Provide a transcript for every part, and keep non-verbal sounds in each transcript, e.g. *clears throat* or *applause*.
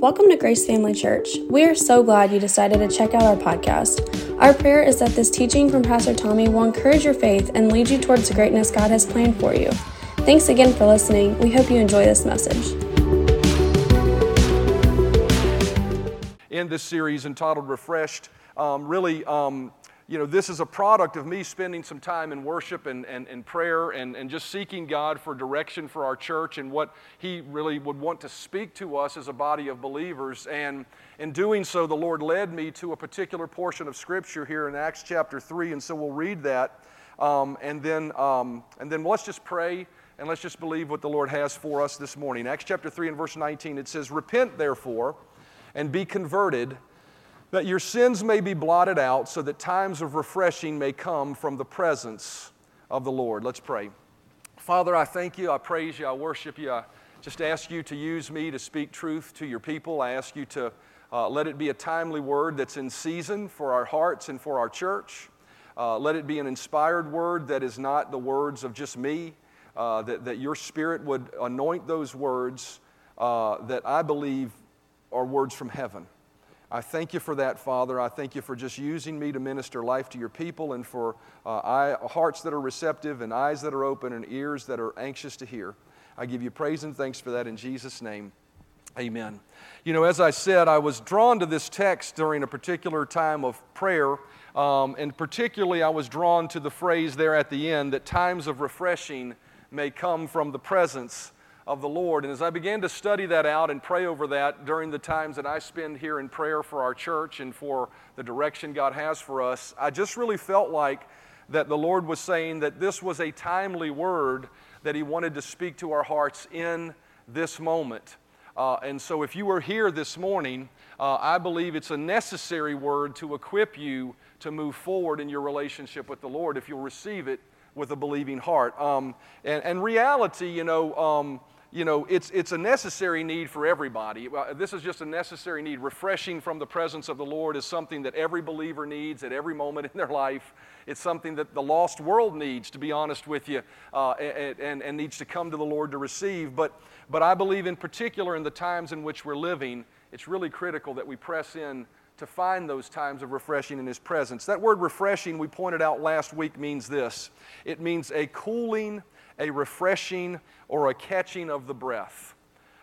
Welcome to Grace Family Church. We are so glad you decided to check out our podcast. Our prayer is that this teaching from Pastor Tommy will encourage your faith and lead you towards the greatness God has planned for you. Thanks again for listening. We hope you enjoy this message. In this series entitled Refreshed, um, really, um, you know, this is a product of me spending some time in worship and, and, and prayer and, and just seeking God for direction for our church and what He really would want to speak to us as a body of believers. And in doing so, the Lord led me to a particular portion of Scripture here in Acts chapter 3. And so we'll read that. Um, and, then, um, and then let's just pray and let's just believe what the Lord has for us this morning. Acts chapter 3 and verse 19, it says, Repent therefore and be converted that your sins may be blotted out, so that times of refreshing may come from the presence of the Lord. Let's pray. Father, I thank you, I praise you, I worship you. I just ask you to use me to speak truth to your people. I ask you to uh, let it be a timely word that's in season for our hearts and for our church. Uh, let it be an inspired word that is not the words of just me, uh, that, that your spirit would anoint those words uh, that I believe are words from heaven. I thank you for that, Father. I thank you for just using me to minister life to your people and for uh, eye, hearts that are receptive and eyes that are open and ears that are anxious to hear. I give you praise and thanks for that in Jesus' name. Amen. You know, as I said, I was drawn to this text during a particular time of prayer, um, and particularly I was drawn to the phrase there at the end that times of refreshing may come from the presence of the Lord. And as I began to study that out and pray over that during the times that I spend here in prayer for our church and for the direction God has for us, I just really felt like that the Lord was saying that this was a timely word that He wanted to speak to our hearts in this moment. Uh, and so, if you were here this morning, uh, I believe it's a necessary word to equip you to move forward in your relationship with the Lord if you'll receive it with a believing heart. Um, and, and reality, you know, um, you know, it's, it's a necessary need for everybody. This is just a necessary need. Refreshing from the presence of the Lord is something that every believer needs at every moment in their life. It's something that the lost world needs, to be honest with you, uh, and, and, and needs to come to the Lord to receive. But, but I believe, in particular, in the times in which we're living, it's really critical that we press in to find those times of refreshing in His presence. That word refreshing, we pointed out last week, means this it means a cooling, a refreshing, or a catching of the breath.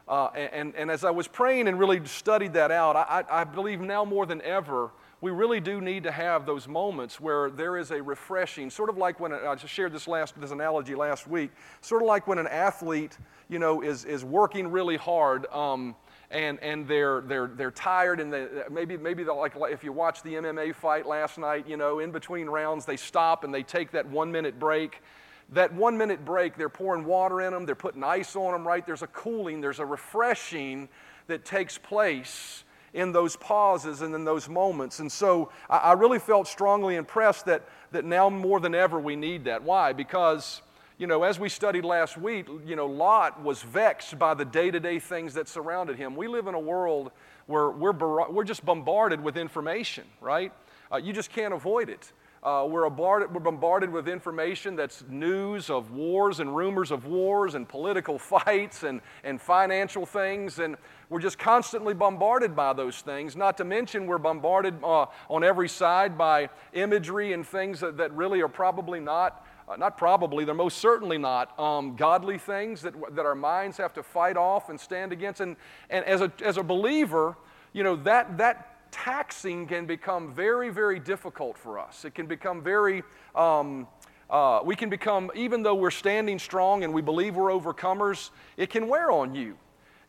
Uh, and, and as I was praying and really studied that out, I, I believe now more than ever, we really do need to have those moments where there is a refreshing, sort of like when I shared this last this analogy last week, sort of like when an athlete, you know, is, is working really hard. Um, and, and they're, they're, they're tired and they, maybe, maybe like if you watch the MMA fight last night, you know, in between rounds, they stop and they take that one minute break that one minute break, they're pouring water in them, they're putting ice on them, right? There's a cooling, there's a refreshing that takes place in those pauses and in those moments. And so I, really felt strongly impressed that, that now more than ever we need that. Why? Because you know, as we studied last week, you know, Lot was vexed by the day to day things that surrounded him. We live in a world where we're, we're just bombarded with information, right? Uh, you just can't avoid it. Uh, we're, bombarded, we're bombarded with information that's news of wars and rumors of wars and political *laughs* fights and, and financial things. And we're just constantly bombarded by those things. Not to mention, we're bombarded uh, on every side by imagery and things that, that really are probably not. Uh, not probably, they're most certainly not um, godly things that, that our minds have to fight off and stand against. And, and as, a, as a believer, you know, that, that taxing can become very, very difficult for us. It can become very, um, uh, we can become, even though we're standing strong and we believe we're overcomers, it can wear on you.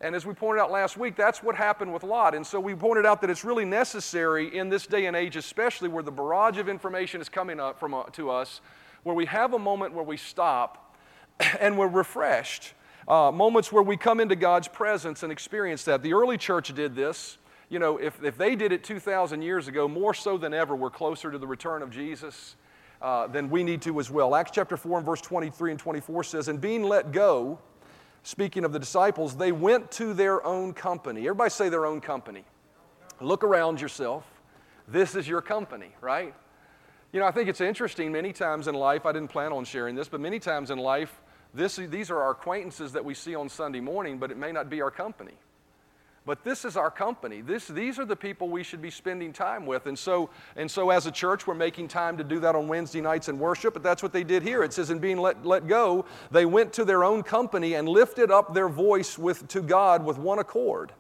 And as we pointed out last week, that's what happened with Lot. And so we pointed out that it's really necessary in this day and age, especially where the barrage of information is coming up from, uh, to us, where we have a moment where we stop *clears throat* and we're refreshed. Uh, moments where we come into God's presence and experience that. The early church did this you know, if, if they did it 2,000 years ago, more so than ever, we're closer to the return of Jesus uh, than we need to as well. Acts chapter 4 and verse 23 and 24 says, And being let go, speaking of the disciples, they went to their own company. Everybody say their own company. Look around yourself. This is your company, right? You know, I think it's interesting many times in life, I didn't plan on sharing this, but many times in life, this, these are our acquaintances that we see on Sunday morning, but it may not be our company. But this is our company. This, these are the people we should be spending time with. And so, and so, as a church, we're making time to do that on Wednesday nights in worship, but that's what they did here. It says, in being let, let go, they went to their own company and lifted up their voice with, to God with one accord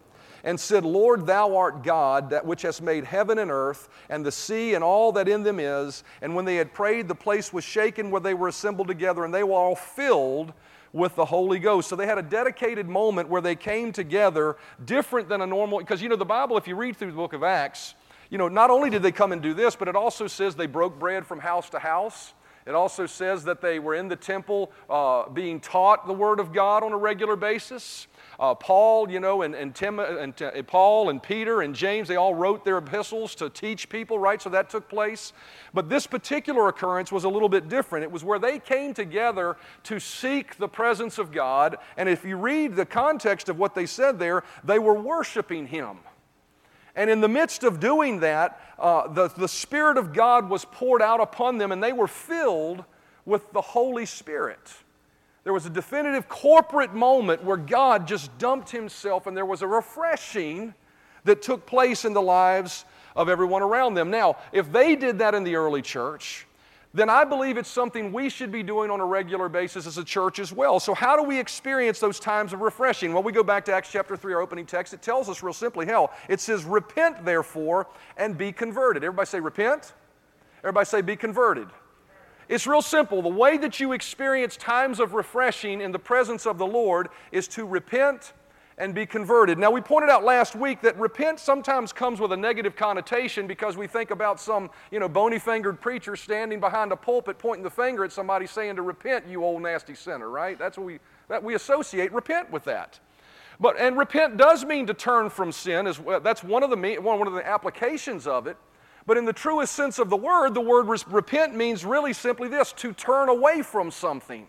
and said, Lord, thou art God, that which hast made heaven and earth, and the sea and all that in them is. And when they had prayed, the place was shaken where they were assembled together, and they were all filled with the Holy Ghost. So they had a dedicated moment where they came together different than a normal, because you know, the Bible, if you read through the book of Acts, you know, not only did they come and do this, but it also says they broke bread from house to house. It also says that they were in the temple uh, being taught the Word of God on a regular basis. Uh, Paul, you know, and, and, Tim, and uh, Paul and Peter and James, they all wrote their epistles to teach people, right? So that took place. But this particular occurrence was a little bit different. It was where they came together to seek the presence of God. And if you read the context of what they said there, they were worshiping Him. And in the midst of doing that, uh, the, the Spirit of God was poured out upon them, and they were filled with the Holy Spirit. There was a definitive corporate moment where God just dumped himself, and there was a refreshing that took place in the lives of everyone around them. Now, if they did that in the early church, then I believe it's something we should be doing on a regular basis as a church as well. So, how do we experience those times of refreshing? Well, we go back to Acts chapter 3, our opening text. It tells us real simply hell. It says, Repent therefore and be converted. Everybody say, Repent. Everybody say, Be converted. It's real simple. The way that you experience times of refreshing in the presence of the Lord is to repent and be converted. Now, we pointed out last week that repent sometimes comes with a negative connotation because we think about some, you know, bony fingered preacher standing behind a pulpit pointing the finger at somebody saying to repent, you old nasty sinner, right? That's what we, that we associate repent with that. But, and repent does mean to turn from sin, as well. that's one of, the, one of the applications of it. But in the truest sense of the word, the word repent means really simply this to turn away from something.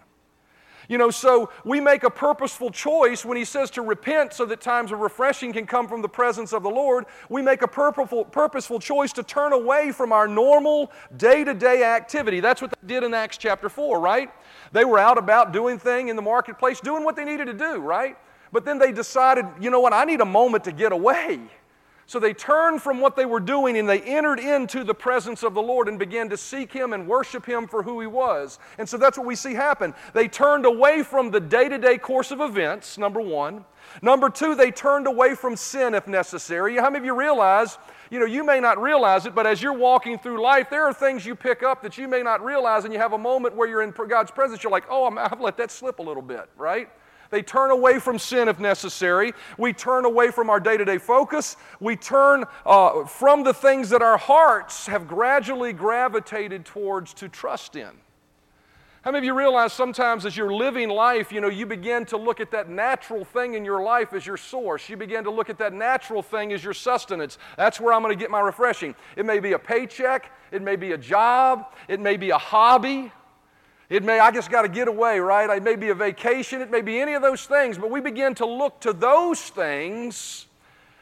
You know, so we make a purposeful choice when he says to repent so that times of refreshing can come from the presence of the Lord. We make a purposeful, purposeful choice to turn away from our normal day to day activity. That's what they did in Acts chapter 4, right? They were out about doing thing in the marketplace, doing what they needed to do, right? But then they decided, you know what, I need a moment to get away. So they turned from what they were doing and they entered into the presence of the Lord and began to seek Him and worship Him for who He was. And so that's what we see happen. They turned away from the day to day course of events, number one. Number two, they turned away from sin if necessary. How many of you realize, you know, you may not realize it, but as you're walking through life, there are things you pick up that you may not realize, and you have a moment where you're in God's presence, you're like, oh, I've let that slip a little bit, right? They turn away from sin if necessary. We turn away from our day to day focus. We turn uh, from the things that our hearts have gradually gravitated towards to trust in. How many of you realize sometimes as you're living life, you know, you begin to look at that natural thing in your life as your source. You begin to look at that natural thing as your sustenance. That's where I'm going to get my refreshing. It may be a paycheck, it may be a job, it may be a hobby, it may, I just got to get away, right? It may be a vacation, it may be any of those things, but we begin to look to those things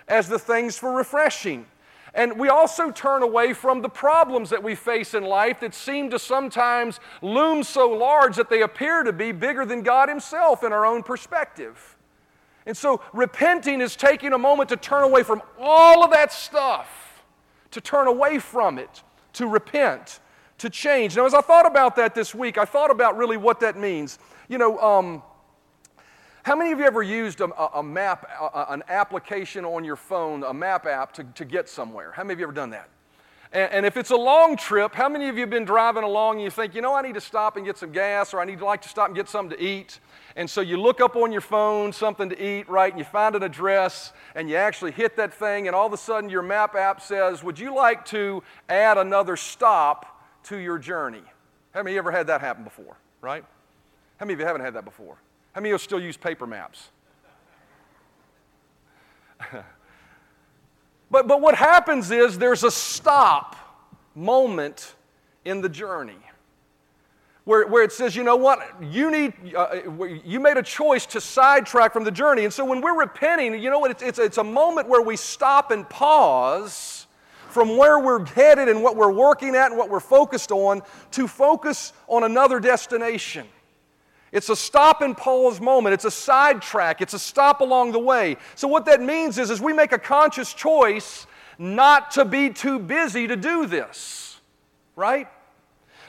as the things for refreshing. And we also turn away from the problems that we face in life that seem to sometimes loom so large that they appear to be bigger than God Himself in our own perspective. And so, repenting is taking a moment to turn away from all of that stuff, to turn away from it, to repent to change. Now, as I thought about that this week, I thought about really what that means. You know, um, how many of you ever used a, a map, a, an application on your phone, a map app to, to get somewhere? How many of you ever done that? And, and, if it's a long trip, how many of you have been driving along and you think, you know, I need to stop and get some gas or I need to like to stop and get something to eat? And so you look up on your phone something to eat, right? And you find an address and you actually hit that thing, and all of a sudden your map app says, Would you like to add another stop to your journey. How many of you ever had that happen before, right? How many of you haven't had that before? How many of you still use paper maps? *laughs* but, but what happens is there's a stop moment in the journey where, where it says, you know what, you need, uh, you made a choice to sidetrack from the journey. And so when we're repenting, you know what, it's, it's, it's a moment where we stop and pause from where we're headed and what we're working at and what we're focused on to focus on another destination. It's a stop and pause moment. It's a sidetrack. It's a stop along the way. So, what that means is, is we make a conscious choice not to be too busy to do this, right?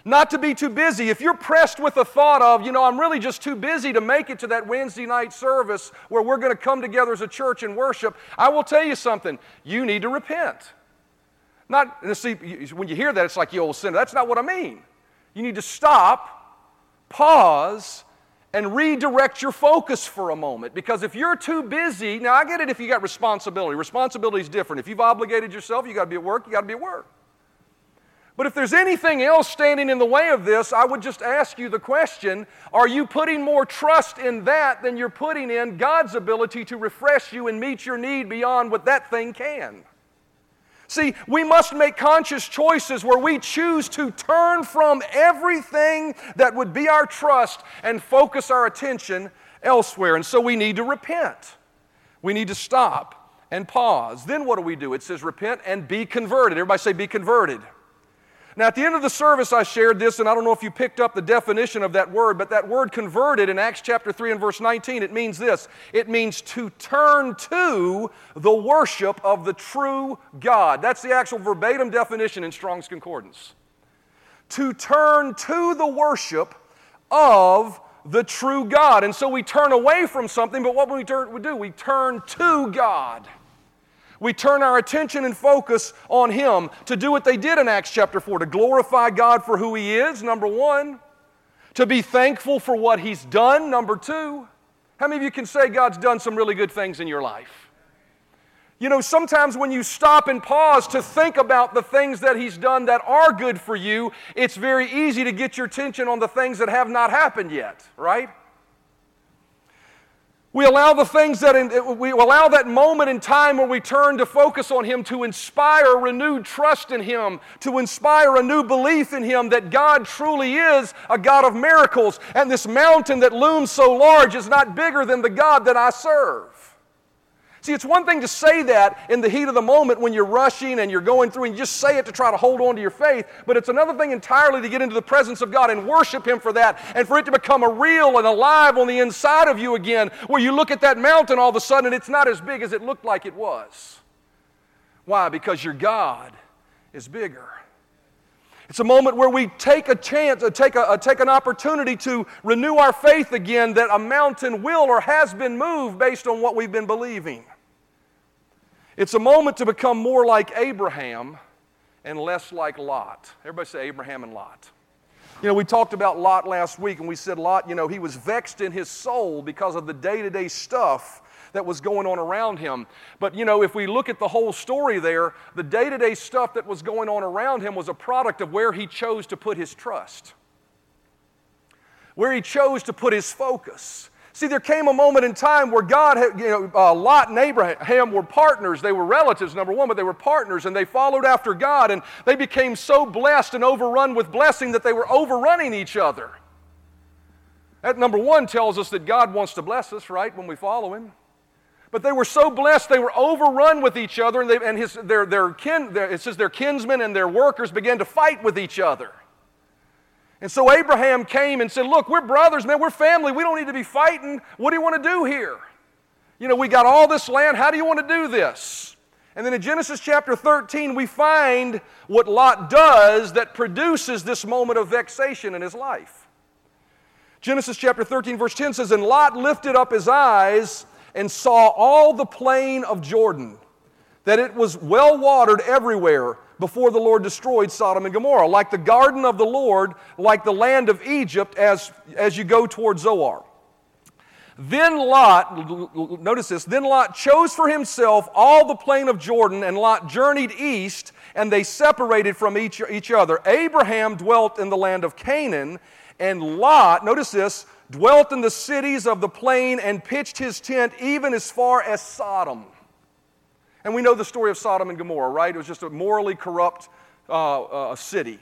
Not to be too busy. If you're pressed with the thought of, you know, I'm really just too busy to make it to that Wednesday night service where we're going to come together as a church and worship, I will tell you something. You need to repent. Not, see, when you hear that, it's like you old sinner. That's not what I mean. You need to stop, pause, and redirect your focus for a moment. Because if you're too busy, now I get it if you got responsibility. Responsibility is different. If you've obligated yourself, you got to be at work, you got to be at work. But if there's anything else standing in the way of this, I would just ask you the question are you putting more trust in that than you're putting in God's ability to refresh you and meet your need beyond what that thing can? See, we must make conscious choices where we choose to turn from everything that would be our trust and focus our attention elsewhere. And so we need to repent. We need to stop and pause. Then what do we do? It says repent and be converted. Everybody say, be converted. Now, at the end of the service, I shared this, and I don't know if you picked up the definition of that word, but that word converted in Acts chapter 3 and verse 19, it means this it means to turn to the worship of the true God. That's the actual verbatim definition in Strong's Concordance. To turn to the worship of the true God. And so we turn away from something, but what we, do? We turn to God. We turn our attention and focus on Him to do what they did in Acts chapter 4 to glorify God for who He is, number one, to be thankful for what He's done, number two. How many of you can say God's done some really good things in your life? You know, sometimes when you stop and pause to think about the things that He's done that are good for you, it's very easy to get your attention on the things that have not happened yet, right? We allow the things that, in, we allow that moment in time where we turn to focus on Him to inspire renewed trust in Him, to inspire a new belief in Him that God truly is a God of miracles, and this mountain that looms so large is not bigger than the God that I serve. See, it's one thing to say that in the heat of the moment when you're rushing and you're going through and you just say it to try to hold on to your faith, but it's another thing entirely to get into the presence of God and worship Him for that and for it to become a real and alive on the inside of you again, where you look at that mountain all of a sudden and it's not as big as it looked like it was. Why? Because your God is bigger. It's a moment where we take a chance, uh, take, a, uh, take an opportunity to renew our faith again that a mountain will or has been moved based on what we've been believing. It's a moment to become more like Abraham and less like Lot. Everybody say Abraham and Lot. You know, we talked about Lot last week, and we said Lot, you know, he was vexed in his soul because of the day to day stuff that was going on around him. But, you know, if we look at the whole story there, the day to day stuff that was going on around him was a product of where he chose to put his trust, where he chose to put his focus. See, there came a moment in time where God, had, you know, uh, Lot and Abraham were partners. They were relatives, number one, but they were partners, and they followed after God, and they became so blessed and overrun with blessing that they were overrunning each other. That number one tells us that God wants to bless us, right, when we follow Him. But they were so blessed, they were overrun with each other, and, they, and his, their, their kin, their, it says their kinsmen and their workers began to fight with each other. And so Abraham came and said, Look, we're brothers, man, we're family. We don't need to be fighting. What do you want to do here? You know, we got all this land. How do you want to do this? And then in Genesis chapter 13, we find what Lot does that produces this moment of vexation in his life. Genesis chapter 13, verse 10 says, And Lot lifted up his eyes and saw all the plain of Jordan, that it was well watered everywhere before the Lord destroyed Sodom and Gomorrah, like the garden of the Lord, like the land of Egypt as, as you go toward Zoar. Then Lot, notice this, then Lot chose for himself all the plain of Jordan, and Lot journeyed east, and they separated from each, each other. Abraham dwelt in the land of Canaan, and Lot, notice this, dwelt in the cities of the plain and pitched his tent even as far as Sodom. And we know the story of Sodom and Gomorrah, right? It was just a morally corrupt uh, uh, city.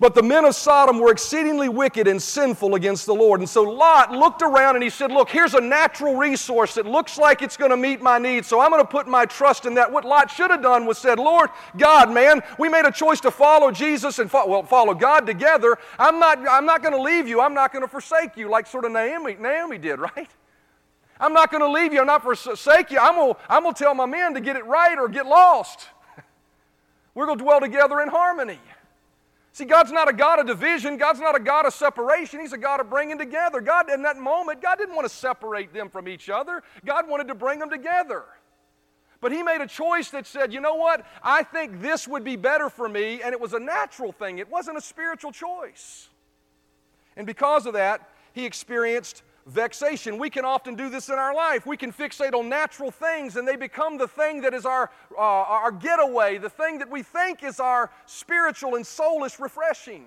But the men of Sodom were exceedingly wicked and sinful against the Lord. And so Lot looked around and he said, Look, here's a natural resource that looks like it's going to meet my needs, so I'm going to put my trust in that. What Lot should have done was said, Lord, God, man, we made a choice to follow Jesus and fo- well, follow God together. I'm not, I'm not going to leave you. I'm not going to forsake you, like sort of Naomi, Naomi did, *laughs* right? I'm not going to leave you. I'm not forsake you. I'm going I'm to tell my men to get it right or get lost. *laughs* We're going to dwell together in harmony. See, God's not a God of division. God's not a God of separation. He's a God of bringing together. God, in that moment, God didn't want to separate them from each other. God wanted to bring them together. But He made a choice that said, you know what? I think this would be better for me. And it was a natural thing, it wasn't a spiritual choice. And because of that, He experienced vexation. We can often do this in our life. We can fixate on natural things and they become the thing that is our, uh, our getaway, the thing that we think is our spiritual and soulish refreshing.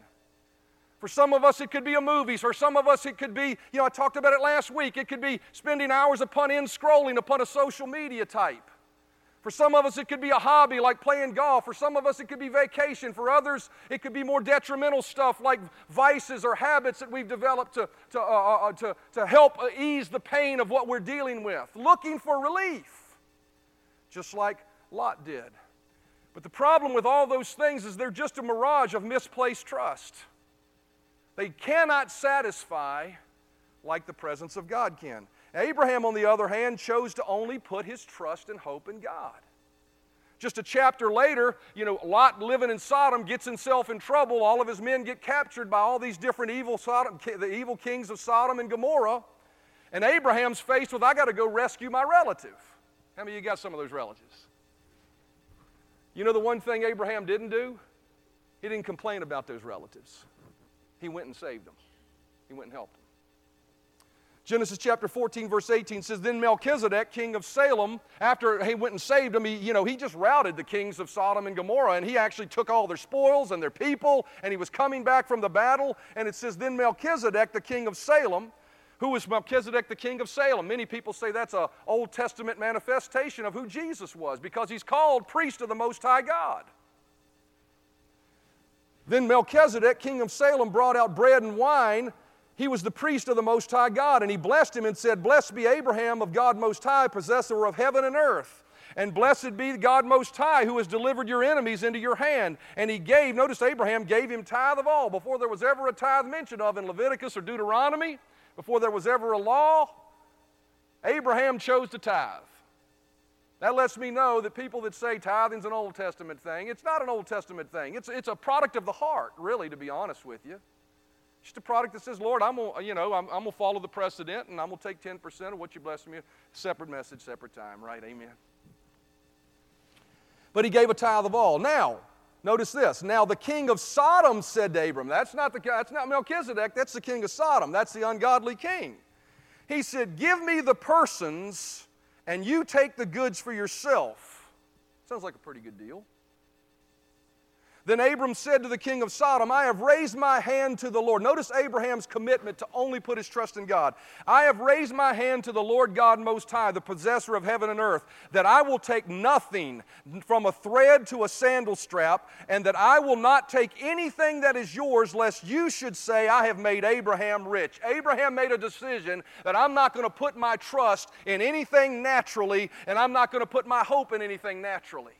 For some of us, it could be a movie. For some of us, it could be, you know, I talked about it last week. It could be spending hours upon end scrolling upon a social media type. For some of us, it could be a hobby like playing golf. For some of us, it could be vacation. For others, it could be more detrimental stuff like vices or habits that we've developed to, to, uh, uh, uh to, to help ease the pain of what we're dealing with, looking for relief, just like Lot did. But the problem with all those things is they're just a mirage of misplaced trust. They cannot satisfy like the presence of God can. Abraham, on the other hand, chose to only put his trust and hope in God. Just a chapter later, you know, Lot living in Sodom gets himself in trouble. All of his men get captured by all these different evil Sodom, the evil kings of Sodom and Gomorrah. And Abraham's faced with, I got to go rescue my relative. How many of you got some of those relatives? You know the one thing Abraham didn't do? He didn't complain about those relatives. He went and saved them. He went and helped them. Genesis chapter 14, verse 18 says, Then Melchizedek, king of Salem, after he went and saved him, he, you know, he just routed the kings of Sodom and Gomorrah, and he actually took all their spoils and their people, and he was coming back from the battle. And it says, Then Melchizedek, the king of Salem, who was Melchizedek, the king of Salem? Many people say that's an Old Testament manifestation of who Jesus was, because he's called priest of the Most High God. Then Melchizedek, king of Salem, brought out bread and wine he was the priest of the Most High God, and he blessed him and said, Blessed be Abraham of God Most High, possessor of heaven and earth. And blessed be the God Most High, who has delivered your enemies into your hand. And he gave, notice Abraham gave him tithe of all. Before there was ever a tithe mentioned of in Leviticus or Deuteronomy, before there was ever a law, Abraham chose to tithe. That lets me know that people that say tithing's an Old Testament thing, it's not an Old Testament thing. It's, it's a product of the heart, really, to be honest with you. Just a product that says, Lord, I'm gonna, you know, I'm, I'm gonna follow the precedent and I'm gonna take 10% of what you bless me with. Separate message, separate time, right? Amen. But he gave a tithe of all. Now, notice this. Now the king of Sodom said to Abram, that's not the that's not Melchizedek, that's the king of Sodom. That's the ungodly king. He said, Give me the persons and you take the goods for yourself. Sounds like a pretty good deal. Then Abram said to the king of Sodom, I have raised my hand to the Lord. Notice Abraham's commitment to only put his trust in God. I have raised my hand to the Lord God Most High, the possessor of heaven and earth, that I will take nothing from a thread to a sandal strap, and that I will not take anything that is yours, lest you should say, I have made Abraham rich. Abraham made a decision that I'm not going to put my trust in anything naturally, and I'm not going to put my hope in anything naturally.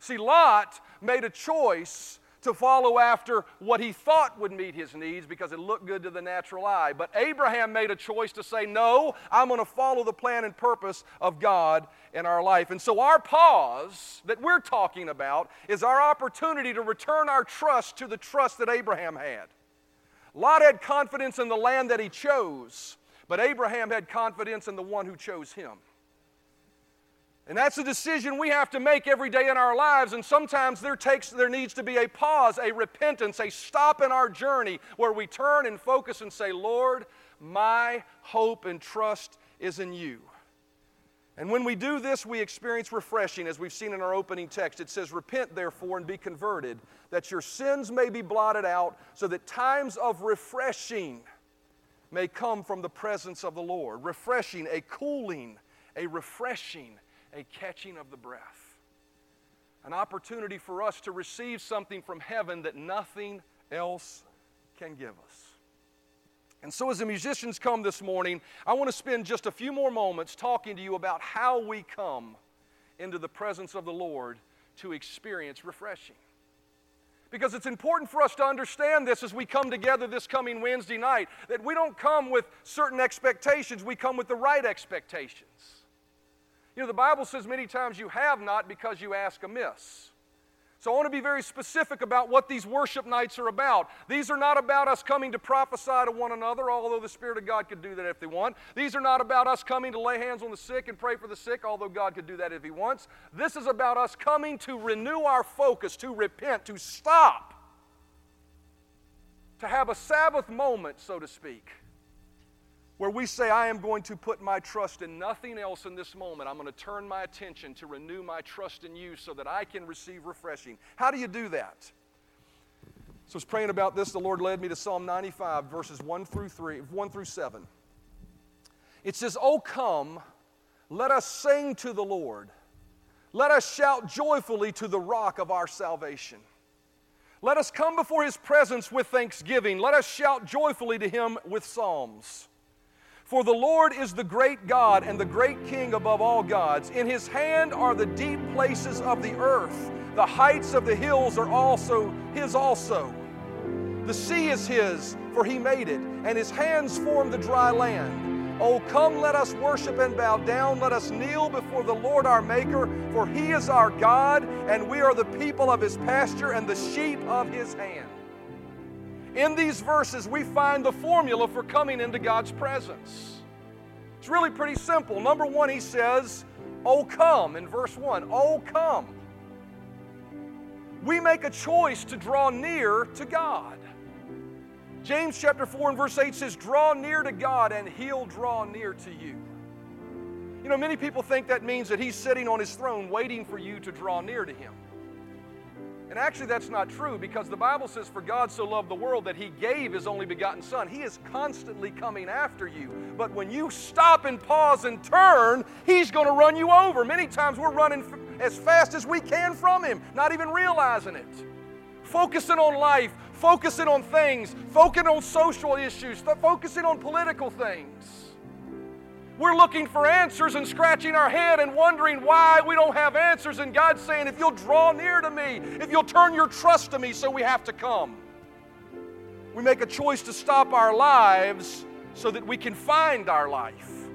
See, Lot made a choice to follow after what he thought would meet his needs because it looked good to the natural eye. But Abraham made a choice to say, No, I'm going to follow the plan and purpose of God in our life. And so, our pause that we're talking about is our opportunity to return our trust to the trust that Abraham had. Lot had confidence in the land that he chose, but Abraham had confidence in the one who chose him. And that's a decision we have to make every day in our lives. And sometimes there, takes, there needs to be a pause, a repentance, a stop in our journey where we turn and focus and say, Lord, my hope and trust is in you. And when we do this, we experience refreshing, as we've seen in our opening text. It says, Repent, therefore, and be converted, that your sins may be blotted out, so that times of refreshing may come from the presence of the Lord. Refreshing, a cooling, a refreshing a catching of the breath. An opportunity for us to receive something from heaven that nothing else can give us. And so, as the musicians come this morning, I want to spend just a few more moments talking to you about how we come into the presence of the Lord to experience refreshing. Because it's important for us to understand this as we come together this coming Wednesday night that we don't come with certain expectations, we come with the right expectations. You know, the Bible says many times you have not because you ask amiss. So I want to be very specific about what these worship nights are about. These are not about us coming to prophesy to one another, although the Spirit of God could do that if they want. These are not about us coming to lay hands on the sick and pray for the sick, although God could do that if He wants. This is about us coming to renew our focus, to repent, to stop, to have a Sabbath moment, so to speak where we say, I am going to put my trust in nothing else in this moment. I'm going to turn my attention to renew my trust in you so that I can receive refreshing. How do you do that? So I was praying about this. The Lord led me to Psalm 95, verses 1 through 3, 1 through 7. It says, Oh, come, let us sing to the Lord. Let us shout joyfully to the rock of our salvation. Let us come before his presence with thanksgiving. Let us shout joyfully to him with psalms. For the Lord is the great God and the great King above all gods. In his hand are the deep places of the earth. The heights of the hills are also his also. The sea is his, for he made it, and his hands formed the dry land. Oh, come, let us worship and bow down. Let us kneel before the Lord our Maker, for he is our God, and we are the people of his pasture and the sheep of his hand. In these verses, we find the formula for coming into God's presence. It's really pretty simple. Number one, he says, Oh, come, in verse one. Oh, come. We make a choice to draw near to God. James chapter 4 and verse 8 says, Draw near to God, and he'll draw near to you. You know, many people think that means that he's sitting on his throne waiting for you to draw near to him. And actually, that's not true because the Bible says, For God so loved the world that He gave His only begotten Son. He is constantly coming after you. But when you stop and pause and turn, He's going to run you over. Many times we're running as fast as we can from Him, not even realizing it. Focusing on life, focusing on things, focusing on social issues, focusing on political things. We're looking for answers and scratching our head and wondering why we don't have answers. And God's saying, if you'll draw near to me, if you'll turn your trust to me, so we have to come. We make a choice to stop our lives so that we can find our life.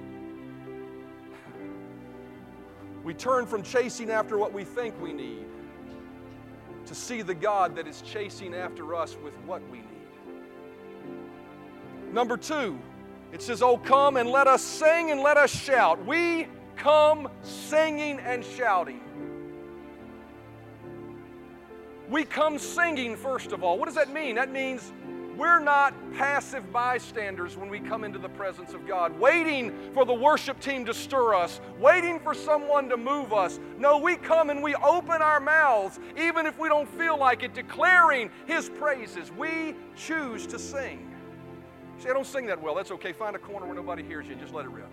We turn from chasing after what we think we need to see the God that is chasing after us with what we need. Number two, it says, Oh, come and let us sing and let us shout. We come singing and shouting. We come singing, first of all. What does that mean? That means we're not passive bystanders when we come into the presence of God, waiting for the worship team to stir us, waiting for someone to move us. No, we come and we open our mouths, even if we don't feel like it, declaring His praises. We choose to sing. I don't sing that well. That's okay. Find a corner where nobody hears you. Just let it rip.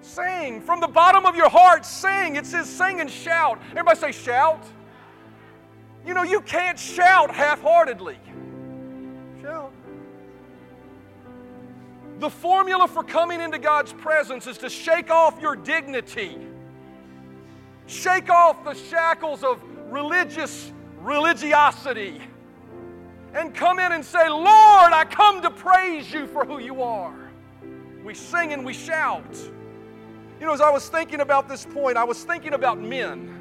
Sing from the bottom of your heart. Sing. It says sing and shout. Everybody say shout. You know, you can't shout half heartedly. Shout. The formula for coming into God's presence is to shake off your dignity, shake off the shackles of religious religiosity and come in and say, Lord, I come to praise you for who you are. We sing and we shout. You know, as I was thinking about this point, I was thinking about men.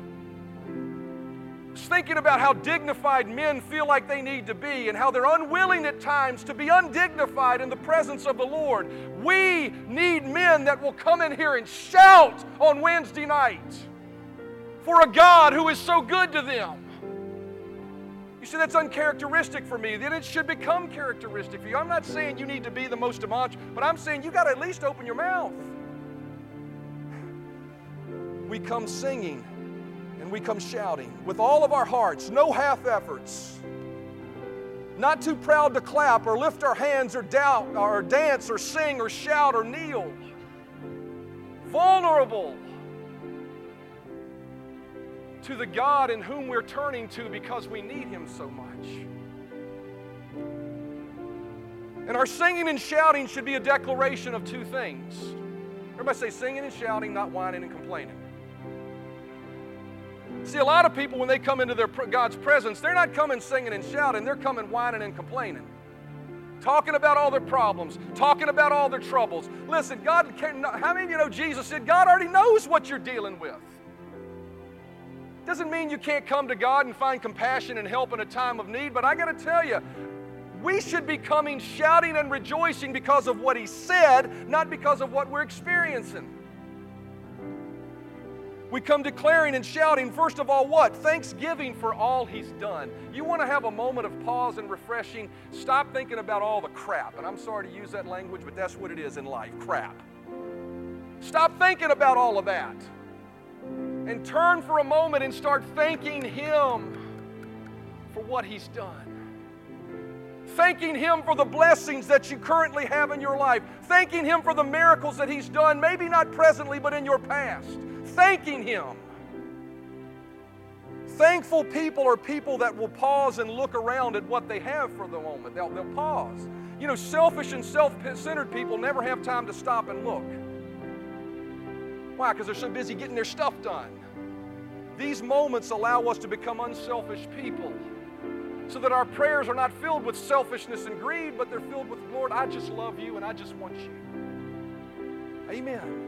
I was thinking about how dignified men feel like they need to be and how they're unwilling at times to be undignified in the presence of the Lord. We need men that will come in here and shout on Wednesday night for a God who is so good to them. Say that's uncharacteristic for me. Then it should become characteristic for you. I'm not saying you need to be the most demonstrative, but I'm saying you got to at least open your mouth. We come singing and we come shouting with all of our hearts, no half efforts. Not too proud to clap or lift our hands or doubt or dance or sing or shout or kneel. Vulnerable to the God in whom we're turning to because we need Him so much. And our singing and shouting should be a declaration of two things. Everybody say singing and shouting, not whining and complaining. See, a lot of people, when they come into their God's presence, they're not coming singing and shouting, they're coming whining and complaining. Talking about all their problems, talking about all their troubles. Listen, God, can, how many of you know Jesus said God already knows what you're dealing with? Doesn't mean you can't come to God and find compassion and help in a time of need, but I got to tell you, we should be coming shouting and rejoicing because of what He said, not because of what we're experiencing. We come declaring and shouting, first of all, what? Thanksgiving for all He's done. You want to have a moment of pause and refreshing? Stop thinking about all the crap. And I'm sorry to use that language, but that's what it is in life crap. Stop thinking about all of that. And turn for a moment and start thanking Him for what He's done thanking Him for the blessings that you currently have in your life, thanking Him for the miracles that He's done, maybe not presently, but in your past, thanking Him. Thankful people are people that will pause and look around at what they have for the moment. They'll, they'll pause. You know, selfish and self centered people never have time to stop and look. Why? Because they're so busy getting their stuff done. These moments allow us to become unselfish people so that our prayers are not filled with selfishness and greed, but they're filled with, Lord, I just love you and I just want you. Amen.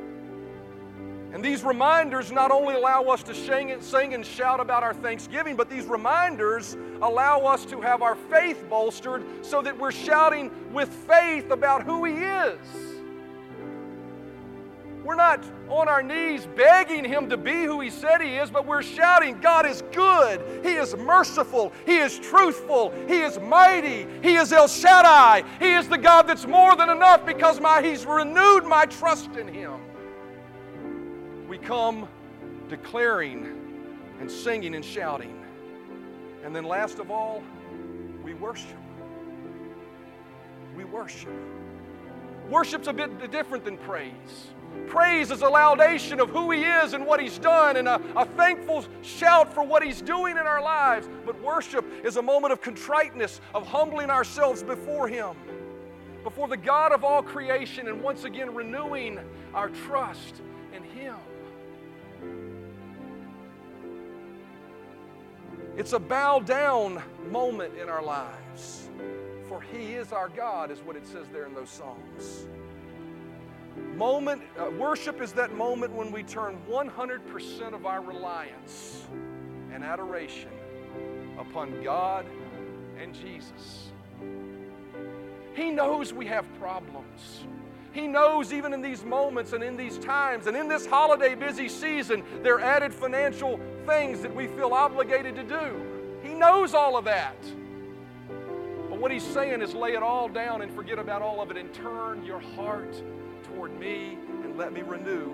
And these reminders not only allow us to sing and, shout about our thanksgiving, but these reminders allow us to have our faith bolstered so that we're shouting with faith about who He is. We're not on our knees begging Him to be who He said He is, but we're shouting, God is good. He is merciful. He is truthful. He is mighty. He is El Shaddai. He is the God that's more than enough because my, He's renewed my trust in Him. We come declaring and singing and shouting. And then, last of all, we worship. We worship. Worship's a bit different than praise. Praise is a laudation of who He is and what He's done, and a, a, thankful shout for what He's doing in our lives. But worship is a moment of contriteness, of humbling ourselves before Him, before the God of all creation, and once again renewing our trust in Him. It's a bow down moment in our lives, for He is our God, is what it says there in those songs. Moment, uh, worship is that moment when we turn 100% of our reliance and adoration upon God and Jesus. He knows we have problems. He knows even in these moments and in these times and in this holiday busy season, there are added financial things that we feel obligated to do. He knows all of that. But what he's saying is lay it all down and forget about all of it and turn your heart toward me and let me renew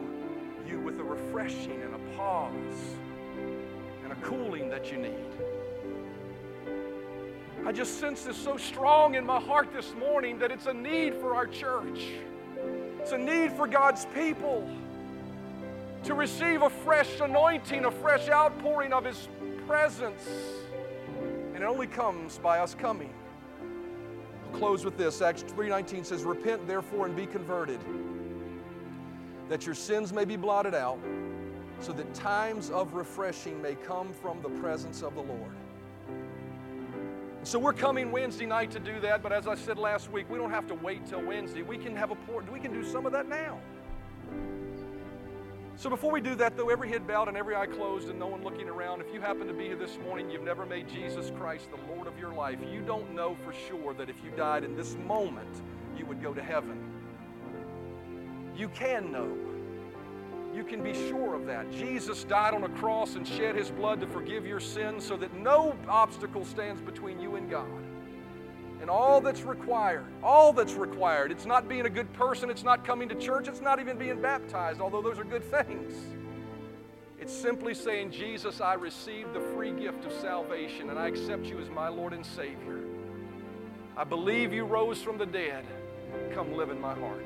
you with a refreshing and a pause and a cooling that you need. I just sense this so strong in my heart this morning that it's a need for our church. It's a need for God's people to receive a fresh anointing, a fresh outpouring of His presence. And it only comes by us coming. I'll close with this. Acts 3:19 says, "Repent therefore and be converted." That your sins may be blotted out, so that times of refreshing may come from the presence of the Lord. So we're coming Wednesday night to do that, but as I said last week, we don't have to wait till Wednesday. We can have a port, we can do some of that now. So before we do that, though, every head bowed and every eye closed and no one looking around, if you happen to be here this morning, you've never made Jesus Christ the Lord of your life, you don't know for sure that if you died in this moment, you would go to heaven you can know. You can be sure of that. Jesus died on a cross and shed his blood to forgive your sins so that no obstacle stands between you and God. And all that's required, all that's required, it's not being a good person, it's not coming to church, it's not even being baptized, although those are good things. It's simply saying, Jesus, I received the free gift of salvation and I accept you as my Lord and Savior. I believe you rose from the dead. Come live in my heart.